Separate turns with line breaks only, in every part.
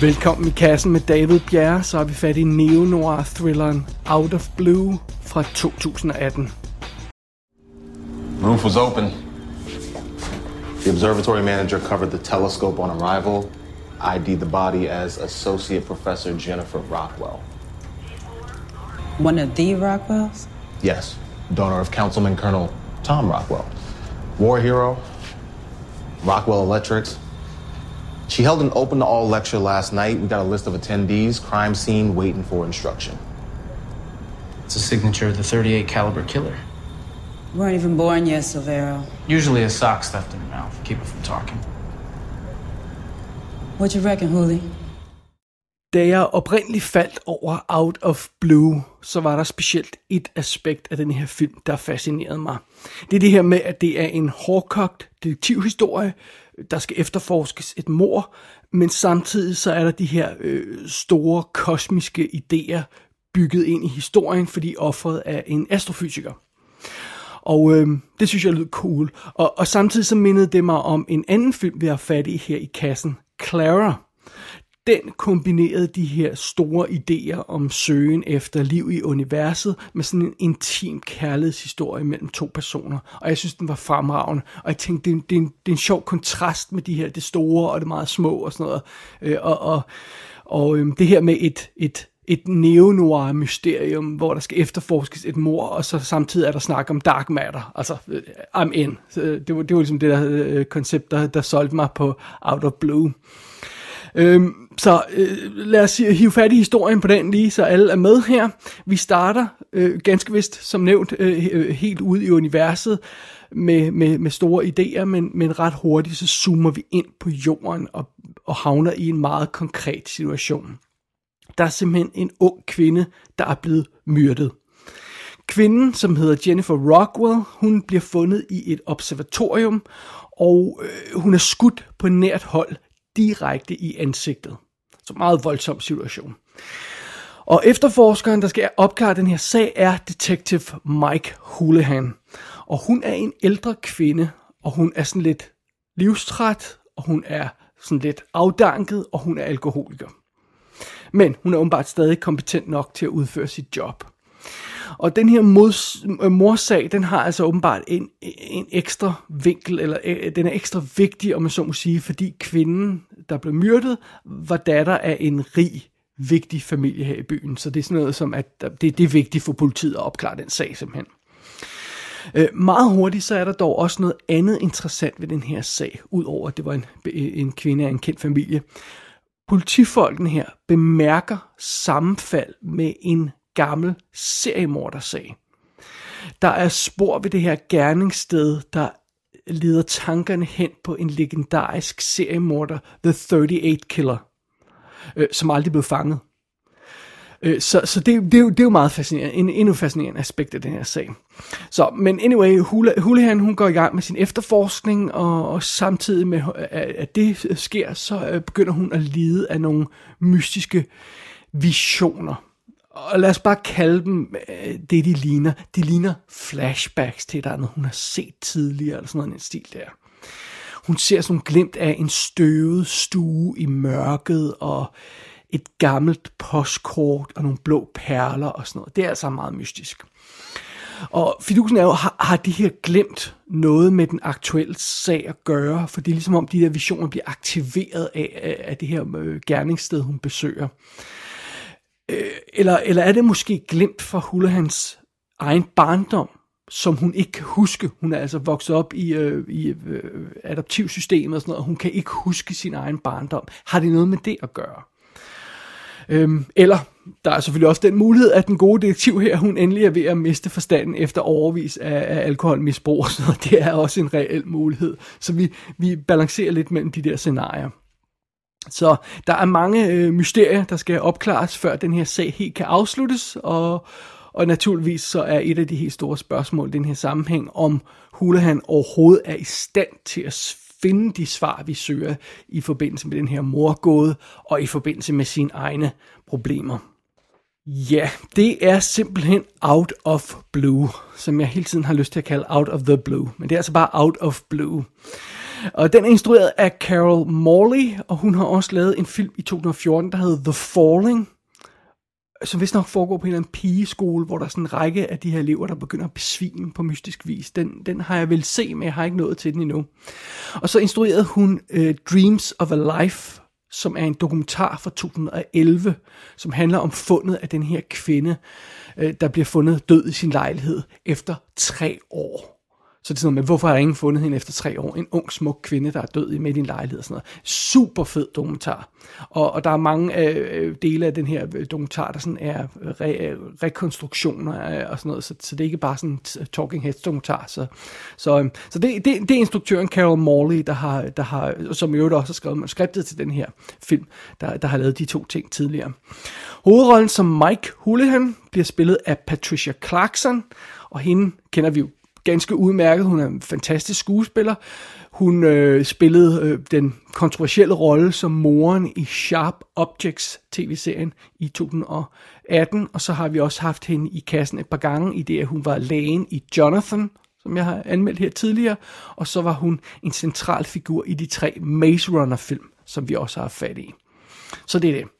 Velkommen i kassen med David Bjerre, så er vi fat i neo-noir-thrilleren Out of Blue fra 2018.
Roof was open. The observatory manager covered the telescope on arrival, ID'd the body as Associate Professor Jennifer Rockwell.
One of the Rockwells?
Yes, daughter of Councilman Colonel Tom Rockwell. War hero, Rockwell Electrics. She held an open to all lecture last night. We got a list of attendees, crime scene, waiting for instruction.
It's a signature of the 38 caliber killer.
You weren't even born yet, Silvero.
Usually a sock stuffed in her mouth, keep her from talking.
What you reckon, Huli?
Da jeg oprindeligt faldt over Out of Blue, så var der specielt et aspekt af den her film, der fascinerede mig. Det er det her med, at det er en hårdkogt detektivhistorie, der skal efterforskes et mor, men samtidig så er der de her øh, store kosmiske idéer bygget ind i historien, fordi offeret er en astrofysiker. Og øh, det synes jeg lød cool. Og, og samtidig så mindede det mig om en anden film, vi har fat i her i kassen, Clara. Den kombinerede de her store idéer om søgen efter liv i universet med sådan en intim kærlighedshistorie mellem to personer. Og jeg synes, den var fremragende. Og jeg tænkte, det er, en, det er, en, det er en sjov kontrast med de her, det store og det meget små og sådan noget. Øh, og og, og øh, det her med et, et et neo-noir mysterium, hvor der skal efterforskes et mor, og så samtidig er der snak om dark matter. Altså, øh, I'm in. Så øh, det, var, det var ligesom det der øh, koncept, der, der solgte mig på Out of Blue. Øhm, så øh, lad os hive fat i historien på den lige, så alle er med her. Vi starter øh, ganske vist, som nævnt, øh, øh helt ud i universet med, med, med store idéer, men, men ret hurtigt så zoomer vi ind på jorden og, og havner i en meget konkret situation. Der er simpelthen en ung kvinde, der er blevet myrdet. Kvinden, som hedder Jennifer Rockwell, hun bliver fundet i et observatorium, og øh, hun er skudt på nært hold direkte i ansigtet. Så meget voldsom situation. Og efterforskeren, der skal opklare den her sag, er Detective Mike Houlihan. Og hun er en ældre kvinde, og hun er sådan lidt livstræt, og hun er sådan lidt afdanket, og hun er alkoholiker. Men hun er åbenbart stadig kompetent nok til at udføre sit job. Og den her mods, øh, morsag, den har altså åbenbart en, en ekstra vinkel, eller øh, den er ekstra vigtig, om man så må sige, fordi kvinden, der blev myrdet, var datter af en rig, vigtig familie her i byen. Så det er sådan noget som, at det, det er vigtigt for politiet at opklare den sag simpelthen. Øh, meget hurtigt så er der dog også noget andet interessant ved den her sag, udover at det var en, en kvinde af en kendt familie. Politifolkene her bemærker sammenfald med en gammel seriemordersag. Der er spor ved det her gerningssted, der leder tankerne hen på en legendarisk seriemorder, The 38 Killer, øh, som aldrig blev fanget. Øh, så så det, det, er jo, det er jo meget fascinerende, en endnu fascinerende aspekt af den her sag. Så, men anyway, Houlihan, hun går i gang med sin efterforskning, og, og samtidig med, at det sker, så øh, begynder hun at lide af nogle mystiske visioner. Og lad os bare kalde dem øh, det, de ligner. De ligner flashbacks til, der når hun har set tidligere, eller sådan noget en stil der. Hun ser sådan glimt af en støvet stue i mørket, og et gammelt postkort, og nogle blå perler og sådan noget. Det er altså meget mystisk. Og fidusen er jo, har, har de her glemt noget med den aktuelle sag at gøre? For det er ligesom om, de der visioner bliver aktiveret af, af, af det her øh, gerningssted, hun besøger. Øh, Øh, eller, eller er det måske glemt fra Hulahans egen barndom, som hun ikke kan huske. Hun er altså vokset op i, øh, i øh, adoptivsystemet og sådan noget, og hun kan ikke huske sin egen barndom. Har det noget med det at gøre? Øhm, eller, der er selvfølgelig også den mulighed, at den gode detektiv her, hun endelig er ved at miste forstanden efter overvis af, af alkoholmisbrug, så det er også en reel mulighed. Så vi, vi balancerer lidt mellem de der scenarier. Så der er mange øh, mysterier, der skal opklares, før den her sag helt kan afsluttes, og, og naturligvis så er et af de helt store spørgsmål i den her sammenhæng, om Hulahan overhovedet er i stand til at finde de svar, vi søger i forbindelse med den her morgåde, og i forbindelse med sine egne problemer. Ja, det er simpelthen out of blue, som jeg hele tiden har lyst til at kalde out of the blue. Men det er altså bare out of blue. Og den er instrueret af Carol Morley, og hun har også lavet en film i 2014, der hedder The Falling, som vist nok foregår på en eller anden pigeskole, hvor der er sådan en række af de her elever, der begynder at besvime på mystisk vis. Den, den har jeg vel set, men jeg har ikke nået til den endnu. Og så instruerede hun uh, Dreams of a Life, som er en dokumentar fra 2011, som handler om fundet af den her kvinde, uh, der bliver fundet død i sin lejlighed efter tre år. Så det er sådan noget med, hvorfor har ingen fundet hende efter tre år? En ung, smuk kvinde, der er død i midt i en lejlighed og sådan noget. Super fed dokumentar. Og, og der er mange øh, øh dele af den her øh, dokumentar, der sådan er re, øh, rekonstruktioner øh, og sådan noget. Så, så det er ikke bare sådan en Talking Heads dokumentar. Så, så, øh, så det, det, det er instruktøren Carol Morley, der har, der har, som i øvrigt også har skrevet manuskriptet til den her film, der, der har lavet de to ting tidligere. Hovedrollen som Mike Houlihan bliver spillet af Patricia Clarkson, og hende kender vi jo ganske udmærket. Hun er en fantastisk skuespiller. Hun øh, spillede øh, den kontroversielle rolle som moren i Sharp Objects tv-serien i 2018, og så har vi også haft hende i kassen et par gange i det, at hun var lægen i Jonathan, som jeg har anmeldt her tidligere, og så var hun en central figur i de tre Maze Runner film, som vi også har fat i. Så det er det.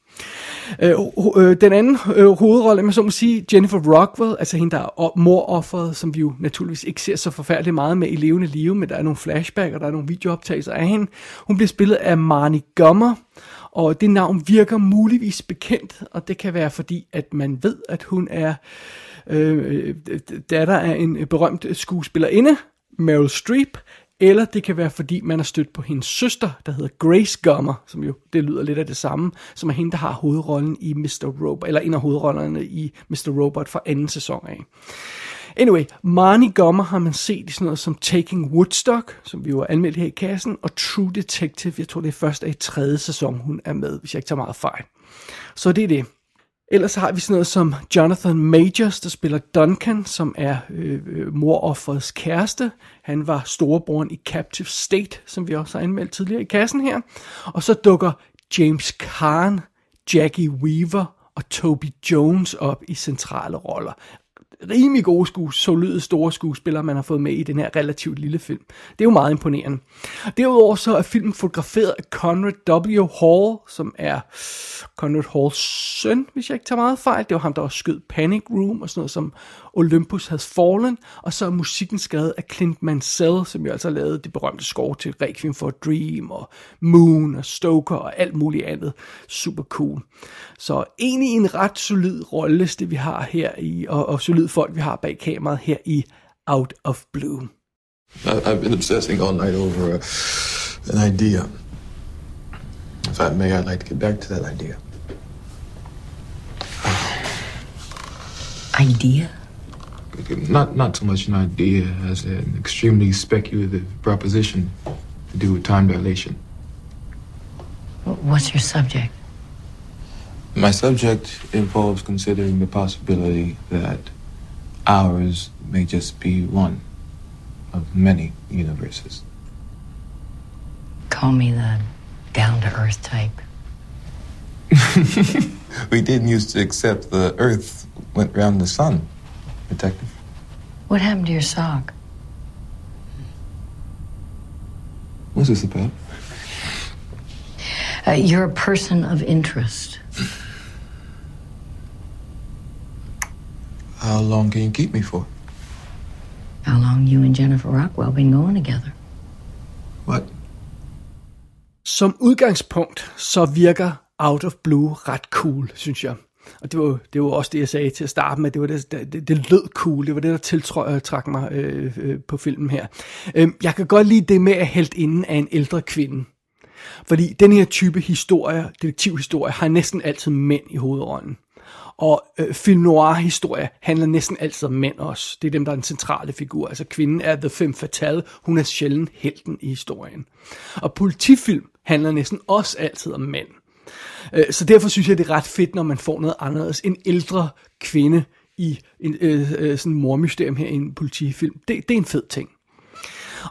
Øh, øh, den anden øh, hovedrolle, man så må sige, Jennifer Rockwell, altså hende, der er morofferet, som vi jo naturligvis ikke ser så forfærdeligt meget med i levende live, men der er nogle flashback, og der er nogle videooptagelser af hende. Hun bliver spillet af Marnie Gummer, og det navn virker muligvis bekendt, og det kan være fordi, at man ved, at hun er øh, øh datter af en berømt skuespillerinde, Meryl Streep, eller det kan være, fordi man er stødt på hendes søster, der hedder Grace Gummer, som jo, det lyder lidt af det samme, som er hende, der har hovedrollen i Mr. Robot, eller en af hovedrollerne i Mr. Robot fra anden sæson af. Anyway, Marnie Gummer har man set i sådan noget som Taking Woodstock, som vi jo har anmeldt her i kassen, og True Detective, jeg tror det er først i tredje sæson, hun er med, hvis jeg ikke tager meget fejl. Så det er det. Ellers har vi sådan noget som Jonathan Majors, der spiller Duncan, som er øh, øh morofferets kæreste. Han var storebroren i Captive State, som vi også har anmeldt tidligere i kassen her. Og så dukker James Caan, Jackie Weaver og Toby Jones op i centrale roller rimelig gode skues, solide store skuespillere, man har fået med i den her relativt lille film. Det er jo meget imponerende. Derudover så er filmen fotograferet af Conrad W. Hall, som er Conrad Halls søn, hvis jeg ikke tager meget fejl. Det var ham, der også skød Panic Room og sådan noget som Olympus Has Fallen. Og så er musikken skrevet af Clint Mansell, som jo altså lavede det berømte score til Requiem for a Dream og Moon og Stoker og alt muligt andet. Super cool. Så egentlig en ret solid rolleliste, vi har her i, og, og solid folk, vi har bag kameraet her i Out of Blue.
I've been obsessing all night over a, an idea. If I may, I'd like to get back to that idea.
Idea?
Not not so much an idea as an extremely speculative proposition to do with time dilation.
What's your subject?
My subject involves considering the possibility that ours may just be one of many universes.
Call me the down to earth type.
we didn't used to accept the Earth went round the sun, Detective.
What happened to your sock?
What's this about?
Uh, you're a person of interest.
How long can you keep me for?
How long you and Jennifer Rockwell been going together?
What?
Som udgangspunkt, så virker Out of Blue ret cool, synes jeg. Og det var, det var også det, jeg sagde til at starte med. Det, var det, det, det lød cool. Det var det, der tiltrak mig øh, øh, på filmen her. Øh, jeg kan godt lide det med at hælde inden af en ældre kvinde. Fordi den her type historie, detektivhistorie, har næsten altid mænd i hovedrollen. Og øh, film noir historie handler næsten altid om mænd også. Det er dem, der er den centrale figur. Altså kvinden er the femme fatale. Hun er sjældent helten i historien. Og politifilm handler næsten også altid om mænd. Øh, så derfor synes jeg, det er ret fedt, når man får noget anderledes. En ældre kvinde i en øh, øh, sådan mormysterium her i en politifilm. Det, det er en fed ting.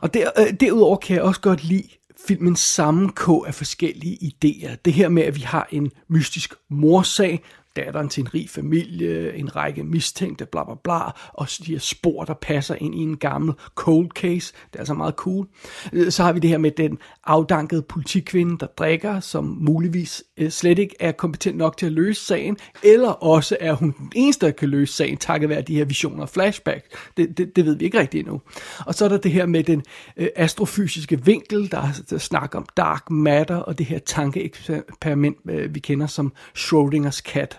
Og der, øh, derudover kan jeg også godt lide filmens sammenkog af forskellige idéer. Det her med, at vi har en mystisk morsag, datteren til en rig familie, en række mistænkte, bla bla bla, og de her spor, der passer ind i en gammel cold case. Det er altså meget cool. Øh, så har vi det her med den afdankede politikvinde, der drikker, som muligvis øh, slet ikke er kompetent nok til at løse sagen, eller også er hun den eneste, der kan løse sagen, takket være de her visioner og flashback. Det, det, det ved vi ikke rigtigt endnu. Og så er der det her med den øh, astrofysiske vinkel, der, der snakker om dark matter, og det her tankeeksperiment, øh, vi kender som Schrödingers kat.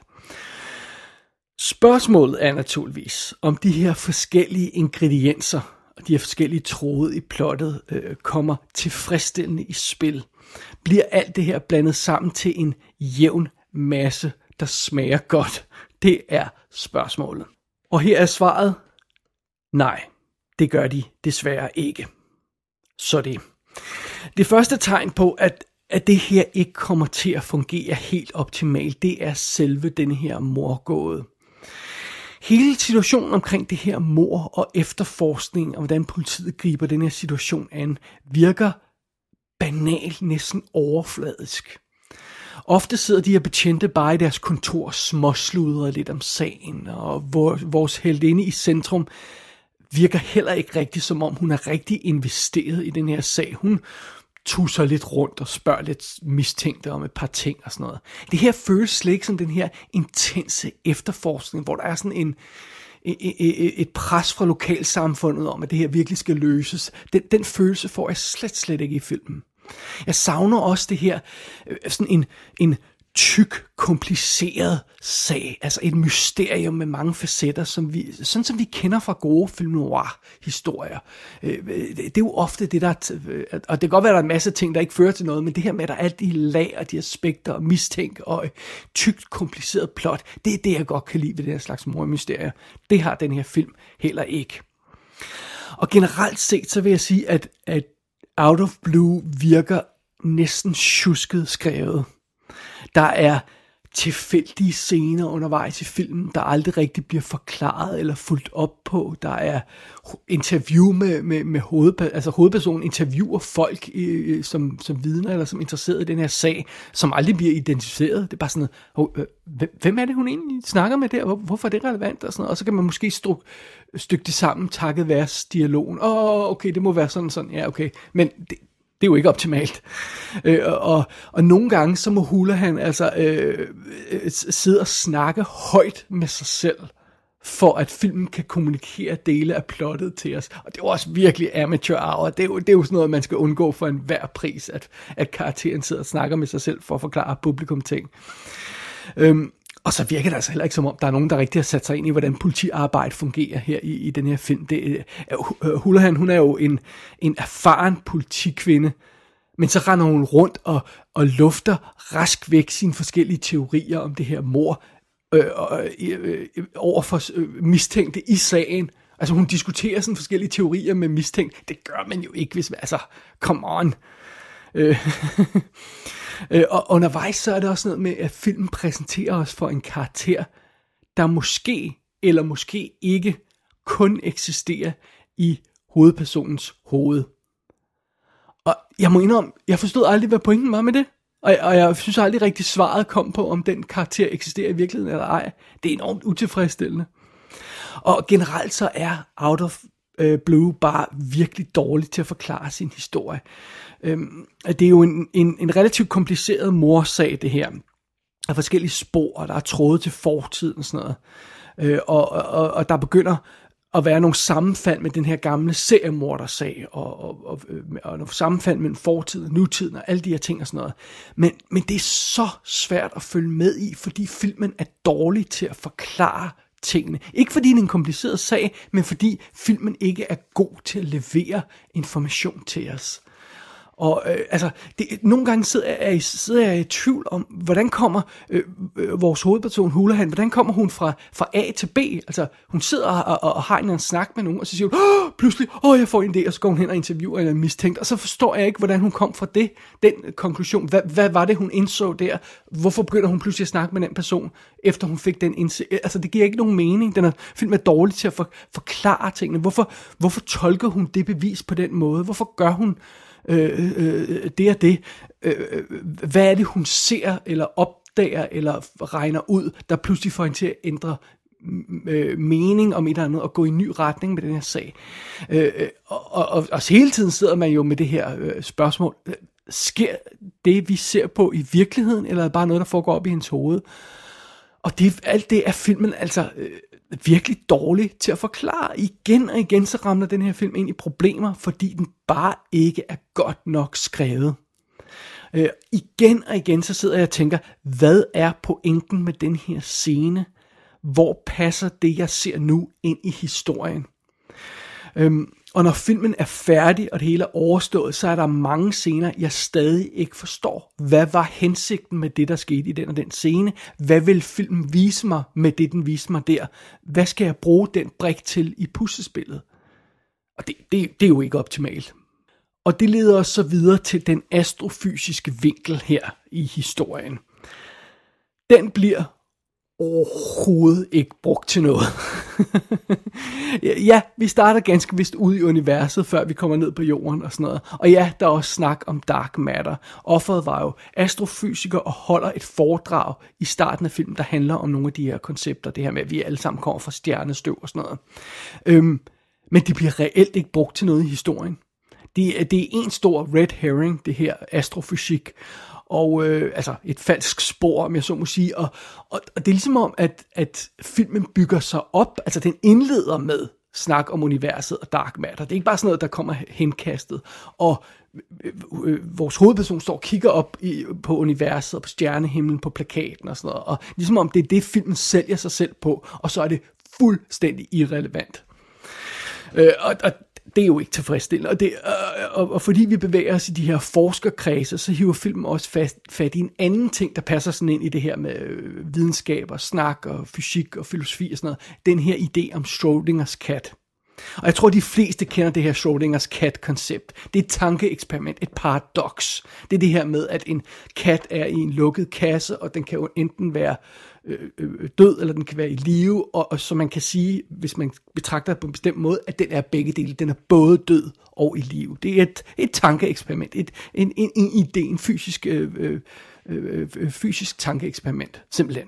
Spørgsmålet er naturligvis, om de her forskellige ingredienser og de her forskellige tråde i plottet øh, kommer tilfredsstillende i spil. Bliver alt det her blandet sammen til en jævn masse, der smager godt? Det er spørgsmålet. Og her er svaret, nej, det gør de desværre ikke. Så det. Det første tegn på, at, at det her ikke kommer til at fungere helt optimalt, det er selve den her morgåde. Hele situationen omkring det her mor og efterforskning, og hvordan politiet griber den her situation an, virker banal, næsten overfladisk. Ofte sidder de her betjente bare i deres kontor småsludrer lidt om sagen, og vores heldinde i centrum virker heller ikke rigtigt, som om hun er rigtig investeret i den her sag. Hun tusser lidt rundt og spørger lidt mistænkte om et par ting og sådan noget. Det her føles slet ikke som den her intense efterforskning, hvor der er sådan en, e, e, e, et pres fra lokalsamfundet om, at det her virkelig skal løses. Den, den følelse får jeg slet, slet ikke i filmen. Jeg savner også det her, øh, sådan en, en tyk, kompliceret sag. Altså et mysterium med mange facetter, som vi, sådan som vi kender fra gode film noir-historier. Øh, øh, det er jo ofte det, der... Øh, og det kan godt være, at der er en masse ting, der ikke fører til noget, men det her med, at der er alt de lag og de aspekter og mistænk og tykt, kompliceret plot, det er det, jeg godt kan lide ved den her slags mormysterier. Det har den her film heller ikke. Og generelt set, så vil jeg sige, at, at Out of Blue virker næsten tjusket skrevet. Der er tilfældige scener undervejs i filmen, der aldrig rigtig bliver forklaret eller fuldt op på. Der er interview med, med, med hovedpersonen, altså hovedpersonen interviewer folk øh, som, som vidner eller som interesseret i den her sag, som aldrig bliver identificeret. Det er bare sådan noget, øh, hvem er det, hun egentlig snakker med der? Hvorfor er det relevant? Og, sådan noget. og så kan man måske struk, stykke det sammen, takket være dialogen. Åh, oh, okay, det må være sådan sådan. Ja, okay. Men det, det er jo ikke optimalt. Øh, og, og nogle gange så må Hulahan altså øh, øh sidde og snakke højt med sig selv, for at filmen kan kommunikere dele af plottet til os. Og det er jo også virkelig amateur hour. Det er jo, det er jo sådan noget, man skal undgå for enhver pris, at, at karakteren sidder og snakker med sig selv for at forklare publikum ting. Øhm, og så virker det altså heller ikke som om, der er nogen, der rigtig har sat sig ind i, hvordan politiarbejde fungerer her i, i den her film. Det, øh, øh, uh, Hulahan, øh, hun er jo en, en erfaren politikvinde, men så render hun rundt og, og lufter rask væk sine forskellige teorier om det her mor øh, øh, øh, over for øh, mistænkte i sagen. Altså hun diskuterer sådan forskellige teorier med mistænkt. Det gør man jo ikke, hvis man, altså, come on. Øh, Øh, og undervejs så er det også noget med, at filmen præsenterer os for en karakter, der måske eller måske ikke kun eksisterer i hovedpersonens hoved. Og jeg må indrømme, jeg forstod aldrig, hvad pointen var med det. Og, og jeg synes aldrig rigtig svaret kom på, om den karakter eksisterer i virkeligheden eller ej. Det er enormt utilfredsstillende. Og generelt så er Out of øh, Blue bare virkelig dårlig til at forklare sin historie. Øhm, det er jo en, en, en relativt kompliceret morsag, det her. Der er forskellige spor, der er tråde til fortiden og sådan noget. Øh, og, og, og der begynder at være nogle sammenfald med den her gamle seriemordersag, og, og, og, øh, og nogle sammenfald mellem fortiden og nutiden, og alle de her ting og sådan noget. Men, men det er så svært at følge med i, fordi filmen er dårlig til at forklare tingene. Ikke fordi det er en kompliceret sag, men fordi filmen ikke er god til at levere information til os. Og øh, altså, det, nogle gange sidder jeg, sidder jeg i tvivl om, hvordan kommer øh, øh, vores hovedperson Hulahan, hvordan kommer hun fra, fra A til B? Altså, hun sidder og, og, og har en snak med nogen, og så siger hun, oh, pludselig, åh, oh, jeg får en idé, og så går hun hen og interviewer en mistænkt, og så forstår jeg ikke, hvordan hun kom fra det, den konklusion. Hvad, hvad var det, hun indså der? Hvorfor begynder hun pludselig at snakke med den person, efter hun fik den indsigt? Øh, altså, det giver ikke nogen mening. Den er film er dårlig til at for, forklare tingene. Hvorfor, hvorfor tolker hun det bevis på den måde? Hvorfor gør hun Øh, øh, øh, det og det. Øh, øh, hvad er det, hun ser eller opdager eller regner ud, der pludselig får hende til at ændre mm, øh, mening om et eller andet og gå i en ny retning med den her sag. Øh, øh, og, og, og, og hele tiden sidder man jo med det her øh, spørgsmål. Sker det, vi ser på i virkeligheden, eller er det bare noget, der foregår op i hendes hoved? Og det, alt det er filmen altså øh, virkelig dårlig til at forklare. Igen og igen så ramler den her film ind i problemer, fordi den bare ikke er godt nok skrevet. Øh, igen og igen så sidder jeg og tænker, hvad er pointen med den her scene? Hvor passer det, jeg ser nu, ind i historien? Øhm, og når filmen er færdig, og det hele er overstået, så er der mange scener, jeg stadig ikke forstår. Hvad var hensigten med det, der skete i den og den scene? Hvad vil filmen vise mig med det, den viste mig der? Hvad skal jeg bruge den brik til i puslespillet? Og det, det, det er jo ikke optimalt. Og det leder os så videre til den astrofysiske vinkel her i historien. Den bliver overhovedet ikke brugt til noget. ja, vi starter ganske vist ud i universet, før vi kommer ned på jorden og sådan noget. Og ja, der er også snak om dark matter. Offeret var jo astrofysiker og holder et foredrag i starten af filmen, der handler om nogle af de her koncepter. Det her med, at vi alle sammen kommer fra stjernestøv og sådan noget. Øhm, men det bliver reelt ikke brugt til noget i historien. Det, det er en stor red herring, det her astrofysik og øh, altså et falsk spor, om jeg så må sige, og, og, og det er ligesom om, at, at filmen bygger sig op, altså den indleder med snak om universet og dark matter. Det er ikke bare sådan noget, der kommer henkastet, og øh, øh vores hovedperson står og kigger op i, på universet og på stjernehimlen på plakaten og sådan noget, og ligesom om det er det, filmen sælger sig selv på, og så er det fuldstændig irrelevant. Øh, og, og det er jo ikke tilfredsstillende. Og, det, øh, øh, og, og fordi vi bevæger os i de her forskerkredse, så hiver filmen også fast, fat i en anden ting, der passer sådan ind i det her med øh, videnskab og snak og fysik og filosofi og sådan noget. Den her idé om Schrödingers kat. Og jeg tror, de fleste kender det her Schrödingers kat-koncept. Det er et tankeeksperiment, et paradoks. Det er det her med, at en kat er i en lukket kasse, og den kan jo enten være Øh, øh, øh, død, eller den kan være i live, og, og så man kan sige, hvis man betragter det på en bestemt måde, at den er begge dele. Den er både død og i live. Det er et, et tankeeksperiment, et, en, en, en idé, en fysisk, øh, øh, øh, øh fysisk tankeeksperiment, simpelthen.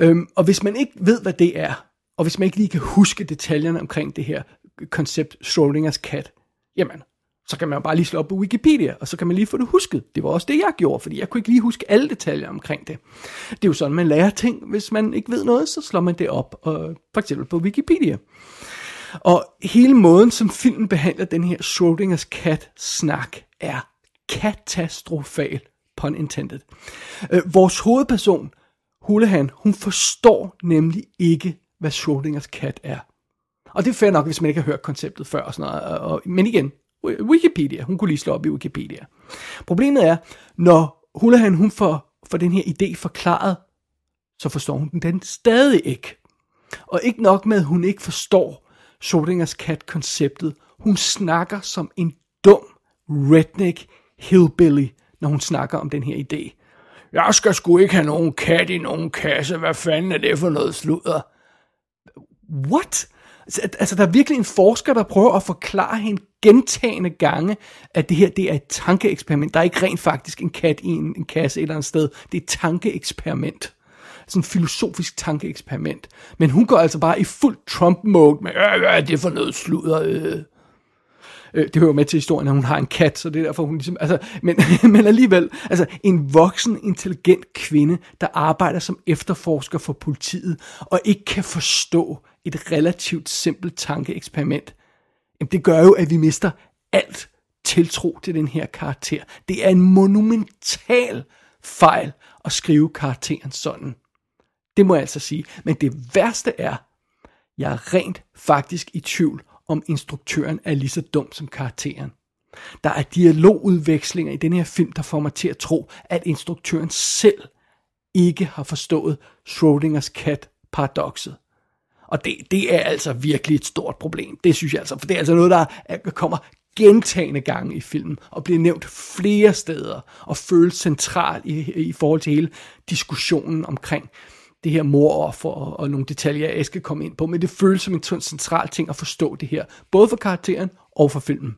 Øhm, og hvis man ikke ved, hvad det er, og hvis man ikke lige kan huske detaljerne omkring det her koncept Schrödingers kat, jamen, så kan man jo bare lige slå op på Wikipedia, og så kan man lige få det husket. Det var også det, jeg gjorde, fordi jeg kunne ikke lige huske alle detaljer omkring det. Det er jo sådan, man lærer ting. Hvis man ikke ved noget, så slår man det op, og for eksempel på Wikipedia. Og hele måden, som filmen behandler den her Schrödingers kat-snak, er katastrofal, pun intended. Øh, vores hovedperson, Hulehan, hun forstår nemlig ikke, hvad Schrödingers kat er. Og det er fair nok, hvis man ikke har hørt konceptet før og sådan noget. Og, men igen, Wikipedia. Hun kunne lige slå op i Wikipedia. Problemet er, når Hulahan hun får, får den her idé forklaret, så forstår hun den, stadig ikke. Og ikke nok med, at hun ikke forstår Schrödingers kat-konceptet. Hun snakker som en dum redneck hillbilly, når hun snakker om den her idé. Jeg skal sgu ikke have nogen kat i nogen kasse. Hvad fanden er det for noget sludder? What? Altså, altså, der er virkelig en forsker, der prøver at forklare hende gentagende gange, at det her det er et tankeeksperiment. Der er ikke rent faktisk en kat i en, en kasse et eller andet sted. Det er et tankeeksperiment. Sådan et filosofisk tankeeksperiment. Men hun går altså bare i fuld Trump-mode med, øh, øh, det for noget sludder? Øh. Øh, det hører med til historien, at hun har en kat, så det er derfor, hun ligesom... Altså, men, men alligevel, altså en voksen, intelligent kvinde, der arbejder som efterforsker for politiet, og ikke kan forstå et relativt simpelt tankeeksperiment, jamen det gør jo, at vi mister alt tiltro til den her karakter. Det er en monumental fejl at skrive karakteren sådan. Det må jeg altså sige. Men det værste er, jeg er rent faktisk i tvivl om instruktøren er lige så dum som karakteren. Der er dialogudvekslinger i den her film, der får mig til at tro, at instruktøren selv ikke har forstået Schrödingers kat-paradokset. Og det, det er altså virkelig et stort problem. Det synes jeg altså, for det er altså noget, der kommer gentagende gange i filmen, og bliver nævnt flere steder, og føles centralt i, i forhold til hele diskussionen omkring det her moroffer og, og nogle detaljer, jeg skal komme ind på, men det føles som en central ting at forstå det her, både for karakteren og for filmen.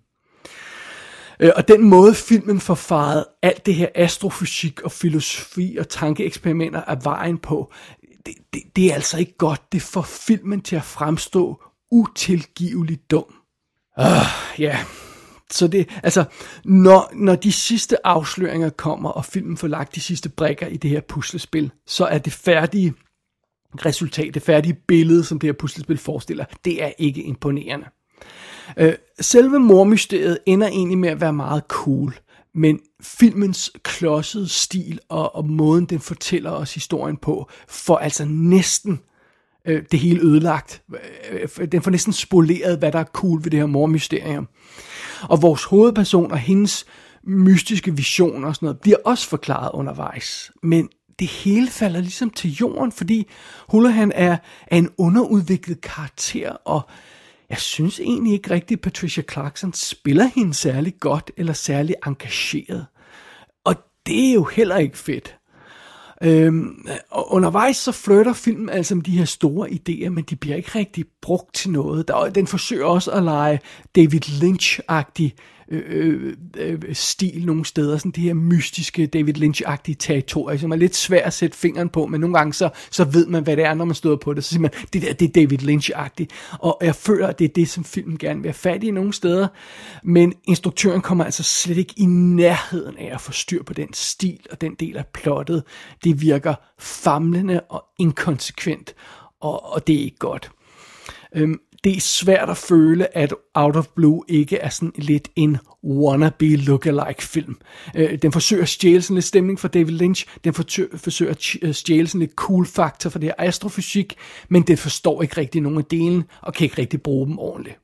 Øh, og den måde filmen forfarede alt det her astrofysik og filosofi og tankeeksperimenter af vejen på, det, det, det er altså ikke godt. Det får filmen til at fremstå utilgiveligt dum. Uh, ja, yeah. så det, altså, når, når de sidste afsløringer kommer, og filmen får lagt de sidste brækker i det her puslespil, så er det færdige resultat, det færdige billede, som det her puslespil forestiller, det er ikke imponerende. Øh, selve mormysteriet ender egentlig med at være meget cool, men filmens klodsede stil og, og måden, den fortæller os historien på, får altså næsten øh, det hele ødelagt. Øh, den får næsten spoleret, hvad der er cool ved det her mormysterium. Og vores hovedperson og hendes mystiske visioner og sådan noget, bliver også forklaret undervejs. Men det hele falder ligesom til jorden, fordi Houlihan er, er en underudviklet karakter, og jeg synes egentlig ikke rigtigt, at Patricia Clarkson spiller hende særlig godt eller særlig engageret. Det er jo heller ikke fedt. Øhm, og undervejs så flytter filmen altså med de her store idéer, men de bliver ikke rigtig brugt til noget. Der, den forsøger også at lege David Lynch-agtig Øh, øh, øh, stil nogle steder, sådan det her mystiske David Lynch-agtige territorie, som er lidt svært at sætte fingeren på, men nogle gange så, så ved man, hvad det er, når man støder på det. Så siger man, det der, det er David Lynch-agtigt. Og jeg føler, at det er det, som filmen gerne vil have fat i nogle steder, men instruktøren kommer altså slet ikke i nærheden af at få styr på den stil og den del af plottet. Det virker famlende og inkonsekvent, og, og det er ikke godt. Øhm, det er svært at føle, at Out of Blue ikke er sådan lidt en wannabe lookalike film. Øh, den forsøger at stjæle sådan lidt stemning fra David Lynch, den forsøger at øh, stjæle sådan lidt cool faktor fra det her astrofysik, men den forstår ikke rigtig nogen af delen, og kan ikke rigtig bruge dem ordentligt.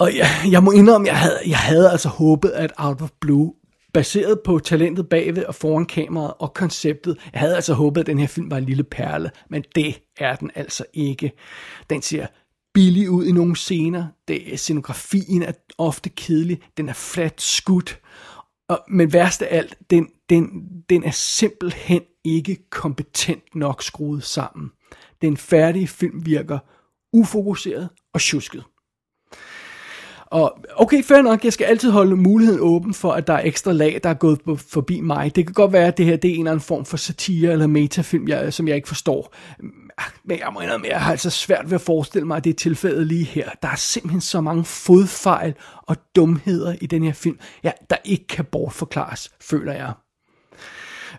Og jeg, jeg må indrømme, jeg havde, jeg havde altså håbet, at Out of Blue baseret på talentet bagved og foran kameraet og konceptet. Jeg havde altså håbet, at den her film var en lille perle, men det er den altså ikke. Den ser billig ud i nogle scener. Det, scenografien er ofte kedelig. Den er fladt skudt. Og, men værst af alt, den, den, den er simpelthen ikke kompetent nok skruet sammen. Den færdige film virker ufokuseret og tjusket. Og okay, fair nok, jeg skal altid holde muligheden åben for, at der er ekstra lag, der er gået forbi mig. Det kan godt være, at det her det er en eller anden form for satire eller metafilm, jeg, som jeg ikke forstår. Ah, men jeg må indrømme, jeg har altså svært ved at forestille mig, at det er tilfældet lige her. Der er simpelthen så mange fodfejl og dumheder i den her film, ja, der ikke kan bortforklares, føler jeg.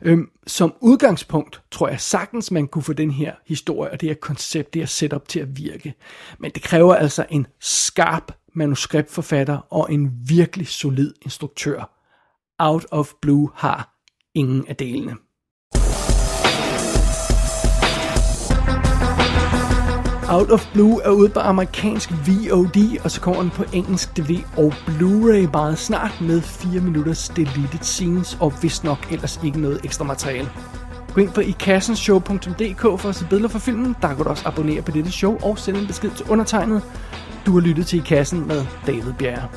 Øhm, som udgangspunkt tror jeg sagtens, man kunne få den her historie og det her koncept, det her setup til at virke. Men det kræver altså en skarp manuskriptforfatter og en virkelig solid instruktør. Out of Blue har ingen af delene. Out of Blue er ude på amerikansk VOD, og så kommer den på engelsk DVD og Blu-ray meget snart med 4 minutters deleted scenes, og vist nok ellers ikke noget ekstra materiale. Gå ind på ikassenshow.dk for at se billeder fra filmen. Der kan du også abonnere på dette show og sende en besked til undertegnet. Du har lyttet til I Kassen med David Bjerg.